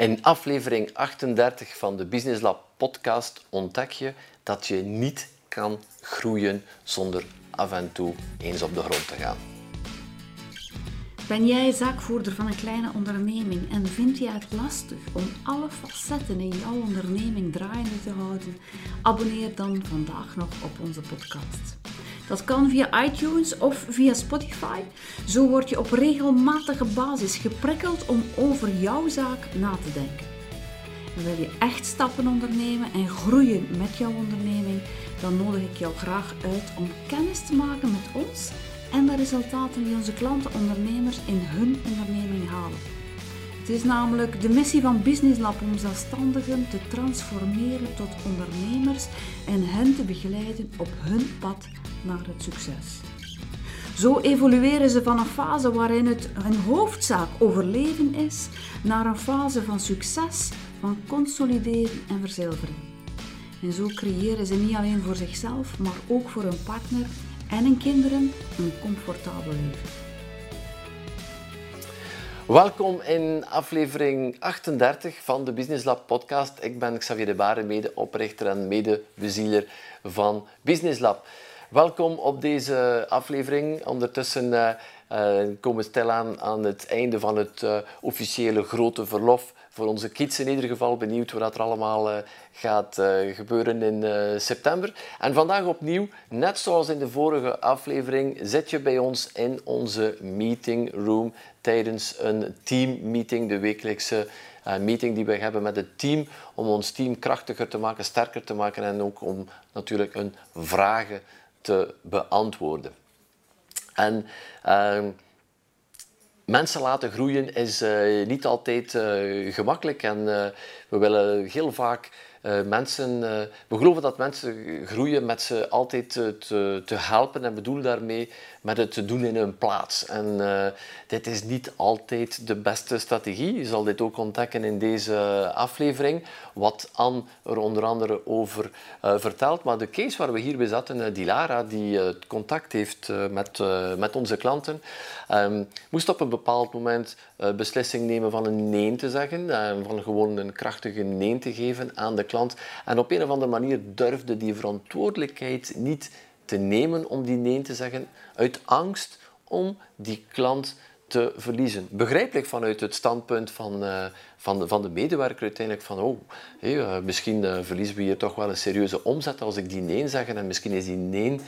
In aflevering 38 van de Business Lab podcast ontdek je dat je niet kan groeien zonder af en toe eens op de grond te gaan. Ben jij zaakvoerder van een kleine onderneming en vind jij het lastig om alle facetten in jouw onderneming draaiende te houden? Abonneer dan vandaag nog op onze podcast. Dat kan via iTunes of via Spotify. Zo word je op regelmatige basis geprikkeld om over jouw zaak na te denken. En wil je echt stappen ondernemen en groeien met jouw onderneming, dan nodig ik jou graag uit om kennis te maken met ons en de resultaten die onze klanten ondernemers in hun onderneming halen. Het is namelijk de missie van Business Lab om zelfstandigen te transformeren tot ondernemers en hen te begeleiden op hun pad naar het succes. Zo evolueren ze van een fase waarin het hun hoofdzaak overleven is, naar een fase van succes, van consolideren en verzilveren. En zo creëren ze niet alleen voor zichzelf, maar ook voor hun partner en hun kinderen een comfortabel leven. Welkom in aflevering 38 van de Business Lab podcast. Ik ben Xavier de Baren, medeoprichter en medebezieler van Business Lab. Welkom op deze aflevering. Ondertussen uh, komen we stilaan aan het einde van het uh, officiële grote verlof voor onze kids in ieder geval. Benieuwd wat er allemaal gaat gebeuren in september. En vandaag opnieuw, net zoals in de vorige aflevering, zit je bij ons in onze meeting room tijdens een teammeeting, de wekelijkse meeting die we hebben met het team, om ons team krachtiger te maken, sterker te maken en ook om natuurlijk een vragen te beantwoorden. En uh, mensen laten groeien is uh, niet altijd uh, gemakkelijk. En uh, we willen heel vaak mensen, we geloven dat mensen groeien met ze altijd te, te helpen en bedoel daarmee met het te doen in hun plaats. En uh, dit is niet altijd de beste strategie. Je zal dit ook ontdekken in deze aflevering, wat Anne er onder andere over uh, vertelt. Maar de case waar we hier bij zaten, Dilara, die het contact heeft met, met onze klanten, um, moest op een bepaald moment beslissing nemen van een nee te zeggen, van gewoon een krachtige nee te geven aan de klant. En op een of andere manier durfde die verantwoordelijkheid niet te nemen om die nee te zeggen, uit angst om die klant te verliezen. Begrijpelijk vanuit het standpunt van, uh, van, de, van de medewerker uiteindelijk van oh, uh, misschien uh, verliezen we hier toch wel een serieuze omzet als ik die nee zeg en misschien is die nee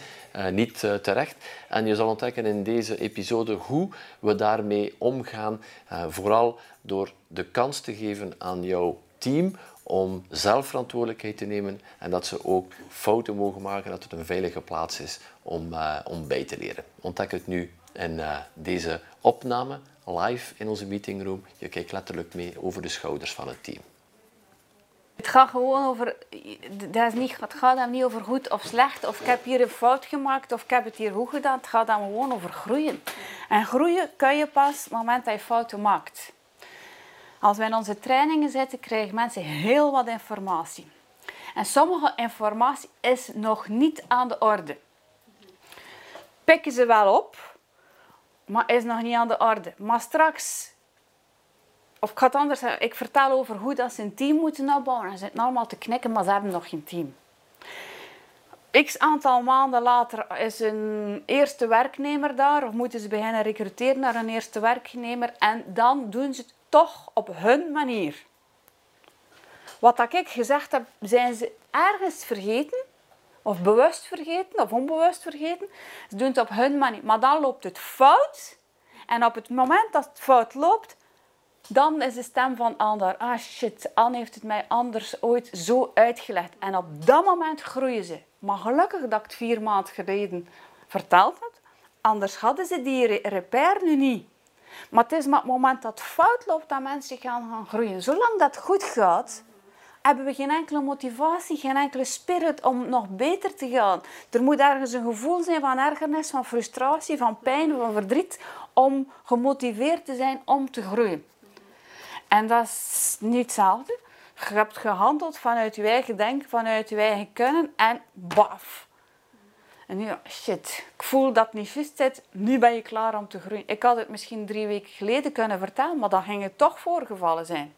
niet terecht. En je zal ontdekken in deze episode hoe we daarmee omgaan, vooral door de kans te geven aan jouw team om zelf verantwoordelijkheid te nemen en dat ze ook fouten mogen maken, dat het een veilige plaats is om, uh, om bij te leren. Ontdek het nu in uh, deze opname live in onze meetingroom. Je kijkt letterlijk mee over de schouders van het team. Het gaat gewoon over, dat is niet, het gaat dan niet over goed of slecht, of ik heb hier een fout gemaakt, of ik heb het hier goed gedaan. Het gaat dan gewoon over groeien. En groeien kan je pas op het moment dat je fouten maakt. Als wij in onze trainingen zitten, krijgen mensen heel wat informatie. En sommige informatie is nog niet aan de orde. Pikken ze wel op, maar is nog niet aan de orde. Maar straks, of ik anders ik vertel over hoe dat ze een team moeten opbouwen. Ze zitten allemaal te knikken, maar ze hebben nog geen team. X aantal maanden later is een eerste werknemer daar, of moeten ze beginnen recruteren naar een eerste werknemer. En dan doen ze het toch op hun manier. Wat ik gezegd heb, zijn ze ergens vergeten, of bewust vergeten, of onbewust vergeten. Ze doen het op hun manier, maar dan loopt het fout. En op het moment dat het fout loopt, dan is de stem van Anne Ah shit, Anne heeft het mij anders ooit zo uitgelegd. En op dat moment groeien ze. Maar gelukkig dat ik het vier maanden geleden verteld heb. Anders hadden ze die repair nu niet. Maar het is maar het moment dat het fout loopt dat mensen gaan, gaan groeien. Zolang dat goed gaat, hebben we geen enkele motivatie, geen enkele spirit om nog beter te gaan. Er moet ergens een gevoel zijn van ergernis, van frustratie, van pijn, van verdriet, om gemotiveerd te zijn om te groeien. En dat is niet hetzelfde. Je hebt gehandeld vanuit je eigen denken, vanuit je eigen kunnen en baf. En nu, shit, ik voel dat het niet juist zit. Nu ben je klaar om te groeien. Ik had het misschien drie weken geleden kunnen vertellen, maar dan ging het toch voorgevallen zijn.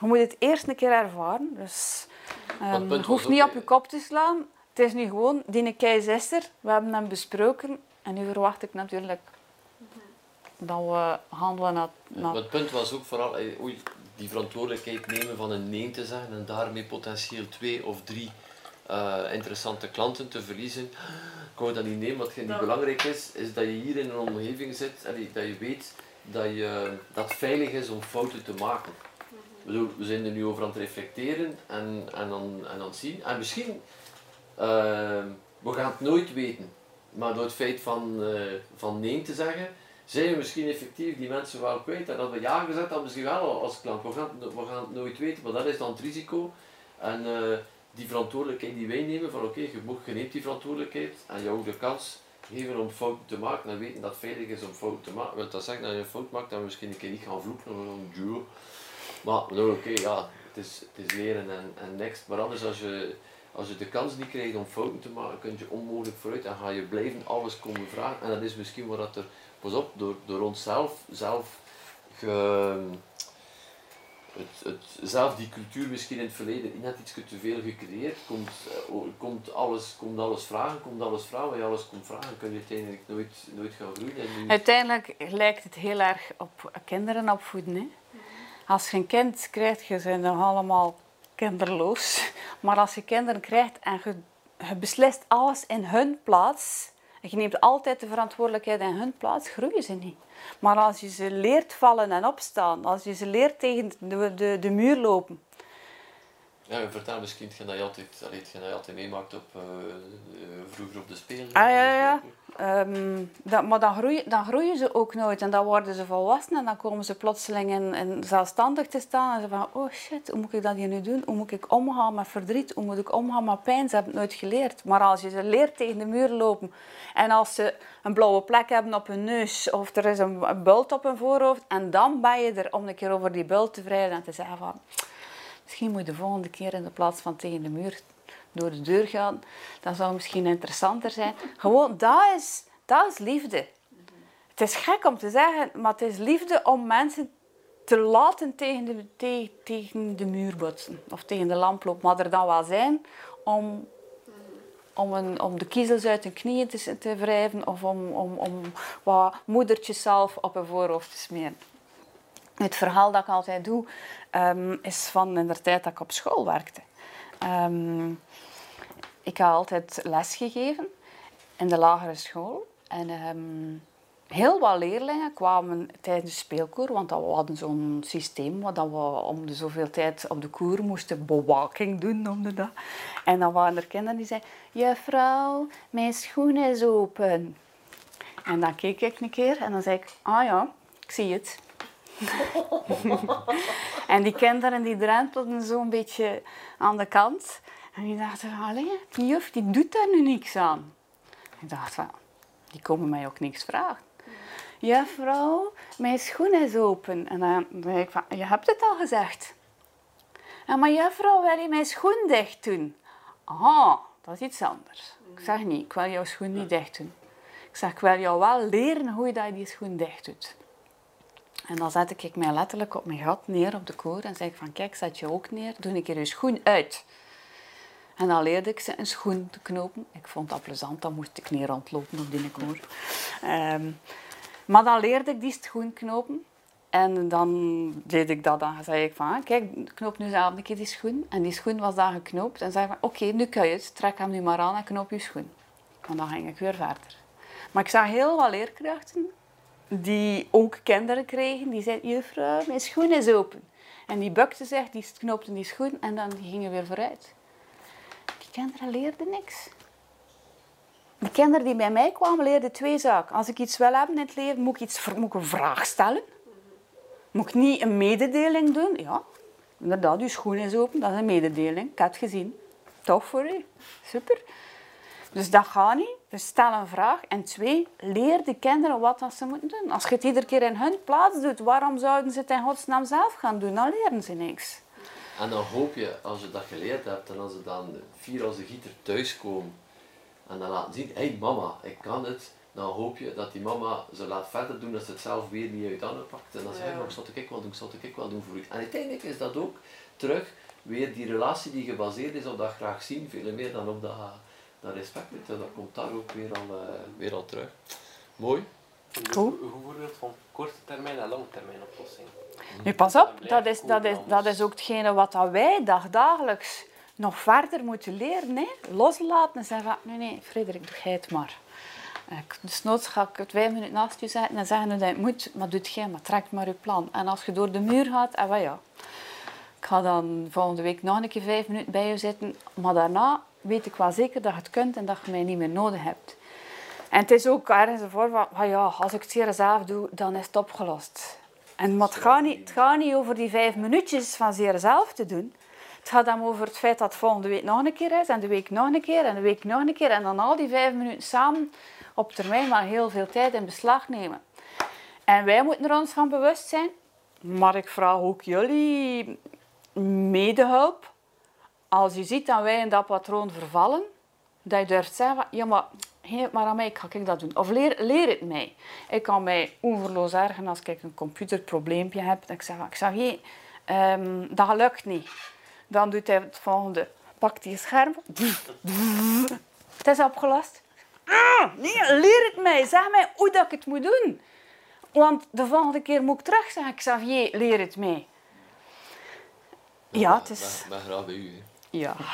Je moet het eerst een keer ervaren. Dus um, punt je hoeft niet op je kop te slaan. Het is nu gewoon, die kei is er. We hebben hem besproken. En nu verwacht ik natuurlijk dat we handelen naar... Maar naar het punt was ook vooral eh, oei, die verantwoordelijkheid nemen van een nee te zeggen en daarmee potentieel twee of drie eh, interessante klanten te verliezen. Ik wou dat niet nemen, wat niet belangrijk is, is dat je hier in een omgeving zit, allee, dat je weet dat, je, dat het veilig is om fouten te maken. Bedoel, we zijn er nu over aan het reflecteren en, en, aan, en het zien. En misschien, eh, we gaan het nooit weten, maar door het feit van, eh, van nee te zeggen, zijn we misschien effectief die mensen wel kwijt. En dat we ja gezegd hadden, misschien wel als klant. We gaan, het- we gaan het nooit weten, maar dat is dan het risico. En eh, die verantwoordelijkheid die wij nemen, van oké, je, je neemt die verantwoordelijkheid en ook de kans geven om fouten te maken en weten dat het veilig is om fouten te maken. Wil dat zeggen dat je een fout maakt, we misschien een keer niet gaan vloeken of een duo. Maar doen oké, ja, het is, het is leren en, en next. Maar anders, als je, als je de kans niet krijgt om fouten te maken, kun je onmogelijk vooruit en ga je blijven alles komen vragen. En dat is misschien wat dat er, pas op, door, door onszelf zelf ge, het, zelf die cultuur misschien in het verleden net iets te veel gecreëerd, komt, eh, komt, alles, komt alles vragen, komt alles vragen, waar je alles komt vragen, kun je uiteindelijk nooit, nooit gaan groeien. Uiteindelijk lijkt het heel erg op kinderen opvoeden. Hè? Als je een kind krijgt, je zijn dan allemaal kinderloos. Maar als je kinderen krijgt en je, je beslist alles in hun plaats, en je neemt altijd de verantwoordelijkheid in hun plaats, groeien ze niet. Maar als je ze leert vallen en opstaan, als je ze leert tegen de, de, de muur lopen, ja, vertel misschien hetgeen dat je altijd, hetgeen dat je altijd meemaakt op, eh, eh, vroeger op de spelen. Ah, ja, ja. Ehm, dat, maar dan groeien, dan groeien ze ook nooit en dan worden ze volwassen en dan komen ze plotseling in, zelfstandig te staan en ze van, oh shit, hoe moet ik dat hier nu doen? Hoe moet ik omgaan met verdriet? Hoe moet ik omgaan met pijn? Ze hebben het nooit geleerd. Maar als je ze leert tegen de muur lopen en als ze een blauwe plek hebben op hun neus of er is een, een bult op hun voorhoofd en dan ben je er om een keer over die bult te vrijden en te zeggen van, misschien moet je de volgende keer in de plaats van tegen de muur door de deur gaan. Dat zou misschien interessanter zijn. Gewoon, dat is, dat is liefde. Het is gek om te zeggen, maar het is liefde om mensen te laten tegen de, te- tegen de muur botsen. Of tegen de lamp lopen. Maar er dan wel zijn om, om, een, om de kiezels uit hun knieën te, te wrijven. Of om, om, om wat moedertjes zelf op hun voorhoofd te smeren. Het verhaal dat ik altijd doe, ehm, is van in de tijd dat ik op school werkte. Ehm, ik heb altijd les gegeven in de lagere school. En ehm, heel wat leerlingen kwamen tijdens de speelkoer, want we hadden zo'n systeem waar we om de zoveel tijd op de koer moesten bewaking doen, noemde dat. En dan waren er kinderen die zeiden, juffrouw, mijn schoen is open. En dan keek ik een keer en dan zei ik, ah ja, ik zie het. en die kinderen die drempelden zo'n beetje aan de kant. En die dachten allee, die juf die doet daar nu niks aan. Ik dacht van, die komen mij ook niks vragen. Juffrouw, mijn schoen is open. En dan zei ik van, je hebt het al gezegd. Ja, maar juffrouw, wil je mijn schoen dicht doen? Aha, dat is iets anders. Ik zeg niet, ik wil jouw schoen niet dicht doen. Ik zeg, ik wil jou wel leren hoe je die schoen dicht doet. En dan zette ik mij letterlijk op mijn gat neer op de koor en zei ik van, kijk, zet je ook neer, doe een keer je schoen uit. En dan leerde ik ze een schoen te knopen. Ik vond dat plezant, dan moest ik niet rondlopen op die koor. Ehm, maar dan leerde ik die schoen knopen. En dan deed ik dat. Dan zei ik van, ah, kijk, knoop nu zelf een keer die schoen. En die schoen was dan geknoopt. En zei ik van, oké, nu kan je het. Trek hem nu maar aan en knoop je schoen. En dan ging ik weer verder. Maar ik zag heel wat leerkrachten die ook kinderen kregen. Die zeiden, juffrouw, mijn schoen is open. En die bukte zich, die knoopten die schoen en dan gingen weer vooruit. Die kinderen leerden niks. De kinderen die bij mij kwamen, leerden twee zaken. Als ik iets wil hebben in het leven, moet ik, iets, moet een vraag stellen. Moet ik niet een mededeling doen? Ja, inderdaad, uw schoen is open, dat is een mededeling. Ik heb gezien. Tof voor u. Super. Dus dat gaat niet. Dus stel een vraag. En twee, leer de kinderen wat dat ze moeten doen. Als je het iedere keer in hun plaats doet, waarom zouden ze het in godsnaam zelf gaan doen? Dan leren ze niks. En dan hoop je, als je dat geleerd hebt en als ze dan vier als de gieter thuiskomen en dan laten zien, hé hey mama, ik kan het, dan hoop je dat die mama ze laat verder doen dat ze het zelf weer niet uit handen pakt. En dan zeg je, Ja. maar zal ik wel doen, zal ik wel doen voor u. En uiteindelijk is dat ook terug weer die relatie die gebaseerd is op dat graag zien, veel meer dan op dat, dat respect. weet je. Dat komt daar ook weer al, eh, weer al terug. Mooi. Cool. goed voorbeeld van korte termijn en lange termijn oplossing. Nu pas op, dat is, dat is, dat is ook hetgene wat dat wij dag, dagelijks nog verder moeten leren. Hè? Loslaten en zeggen van, nee, nee, Frederik, doe jij het maar. Eh, ik- Dus noods ga ik het vijf minuten naast je zetten en zeggen dat je het moet, maar doe het jij, maar trek maar je plan. En als je door de muur gaat, en wat ja, ik ga dan volgende week nog een keer vijf minuten bij je zitten, maar daarna weet ik wel zeker dat je het kunt en dat je mij niet meer nodig hebt. En het is ook ergens een vorm van, ah ja, als ik het hier zelf doe, dan is het opgelost. En, maar het gaat, niet, het gaat niet over die vijf minuutjes van zeer zelf te doen. Het gaat dan over het feit dat het volgende week nog een keer is, en de week nog een keer, en de week nog een keer. En dan al die vijf minuten samen op termijn maar heel veel tijd in beslag nemen. En wij moeten er ons van bewust zijn. Maar ik vraag ook jullie medehulp. Als je ziet dat wij in dat patroon vervallen, dat je durft zeggen, van, ja maar geef het maar aan mij, ik ga ik dat doen. Of leer, leer het mij. Ik kan mij oeverloos ergen als ik een computerprobleempje heb. Dat ik zeg, ik zeg hé, ehm, dat lukt niet. Dan doet hij het volgende. Pakt hij scherm. Het is opgelost. Ah, nee, leer het mij. Zeg mij hoe dat ik het moet doen. Want de volgende keer moet ik terug zeggen, Xavier, leer het mij. Ja, het is... Ik ben graag bij u. Ja.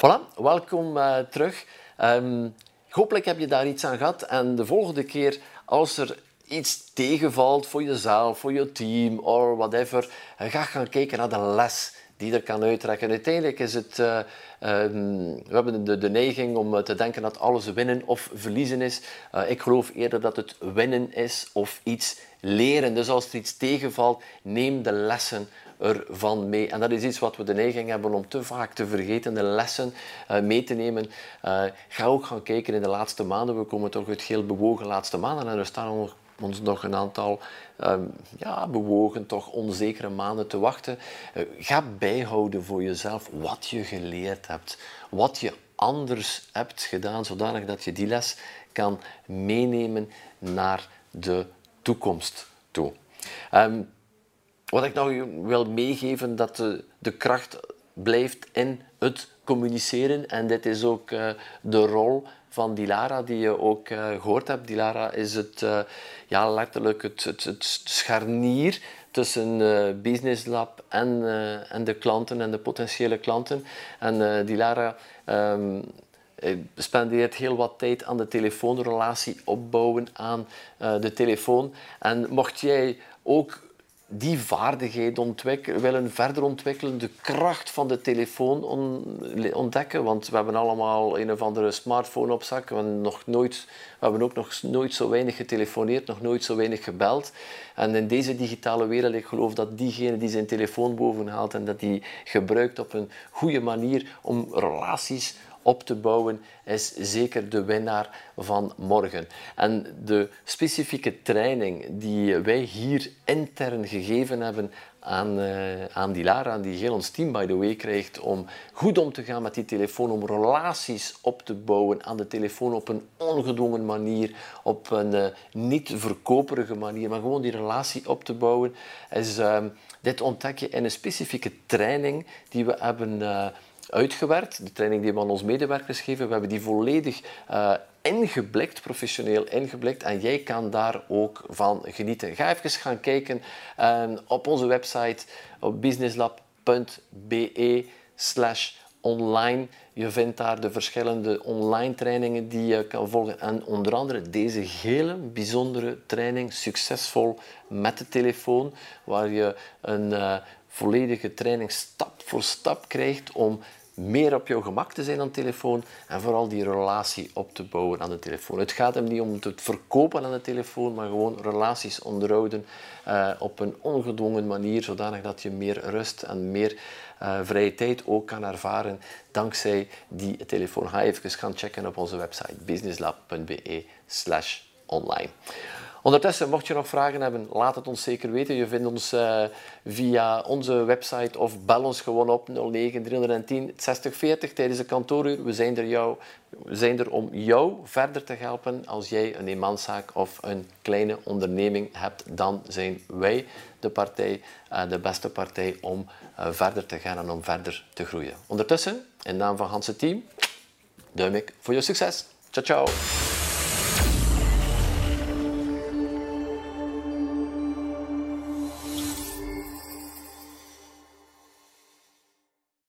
Voilà, welkom eh, terug. Ehm, hopelijk heb je daar iets aan gehad. En de volgende keer, als er iets tegenvalt voor jezelf, voor je team of whatever, eh, ga gaan kijken naar de les die er kan uittrekken. Uiteindelijk is het... eh, ehm, we hebben de, neiging om eh, te denken dat alles winnen of verliezen is. Eh, ik geloof eerder dat het winnen is of iets leren. Dus als er iets tegenvalt, neem de lessen ervan mee. En dat is iets wat we de neiging hebben om te vaak te vergeten, de lessen mee te nemen. Ga ook gaan kijken in de laatste maanden. We komen toch uit heel bewogen laatste maanden en er staan nog, ons nog een aantal ehm, ja, bewogen, toch onzekere maanden te wachten. Eh, ga bijhouden voor jezelf wat je geleerd hebt, wat je anders hebt gedaan, zodanig dat je die les kan meenemen naar de toekomst toe. Ehm, wat ik nog wil meegeven, dat de, de kracht blijft in het communiceren. En dit is ook eh, de rol van Dilara, die je ook eh, gehoord hebt. Dilara is het, eh, ja, letterlijk het, het, het scharnier tussen Business Lab en, en de klanten en de potentiële klanten. En Dilara ehm, eh, spendeert heel wat tijd aan de telefoonrelatie opbouwen aan de telefoon. En mocht jij ook die vaardigheid willen verder ontwikkelen, de kracht van de telefoon on- ontdekken, want we hebben allemaal een of andere smartphone op zak, we hebben, nog nooit, we hebben ook nog nooit zo weinig getelefoneerd, nog nooit zo weinig gebeld. En in deze digitale wereld, ik geloof dat diegene die zijn telefoon bovenhaalt en dat die gebruikt op een goede manier om relaties op te bouwen, is zeker de winnaar van morgen. En de specifieke training die wij hier intern gegeven hebben aan, eh, aan Dilara, die heel ons team, by the way, krijgt om goed om te gaan met die telefoon, om relaties op te bouwen aan de telefoon op een ongedwongen manier, op een eh, niet verkoperige manier, maar gewoon die relatie op te bouwen, is, ehm, dit ontdek je in een specifieke training die we hebben eh, uitgewerkt. De training die we aan onze medewerkers geven, we hebben die volledig eh, ingeblikt, professioneel ingeblikt. En jij kan daar ook van genieten. Ga even gaan kijken eh, op onze website op businesslab.be slash online. Je vindt daar de verschillende online trainingen die je kan volgen. En onder andere deze hele bijzondere training, succesvol met de telefoon, waar je een eh, volledige training stap voor stap krijgt om meer op jouw gemak te zijn aan de telefoon en vooral die relatie op te bouwen aan de telefoon. Het gaat hem niet om het verkopen aan de telefoon, maar gewoon relaties onderhouden eh, op een ongedwongen manier, zodanig dat je meer rust en meer eh, vrije tijd ook kan ervaren dankzij die telefoon. Ga even gaan checken op onze website businesslab.be slash online. Ondertussen, mocht je nog vragen hebben, laat het ons zeker weten. Je vindt ons uh, via onze website of bel ons gewoon op 09 310 6040 tijdens de kantooruur. We zijn, er jou, zijn er om jou verder te helpen. Als jij een eenmanszaak of een kleine onderneming hebt, dan zijn wij de partij, uh, de beste partij om uh, verder te gaan en om verder te groeien. Ondertussen, in naam van Hans' team, duim ik voor je succes. Ciao, ciao.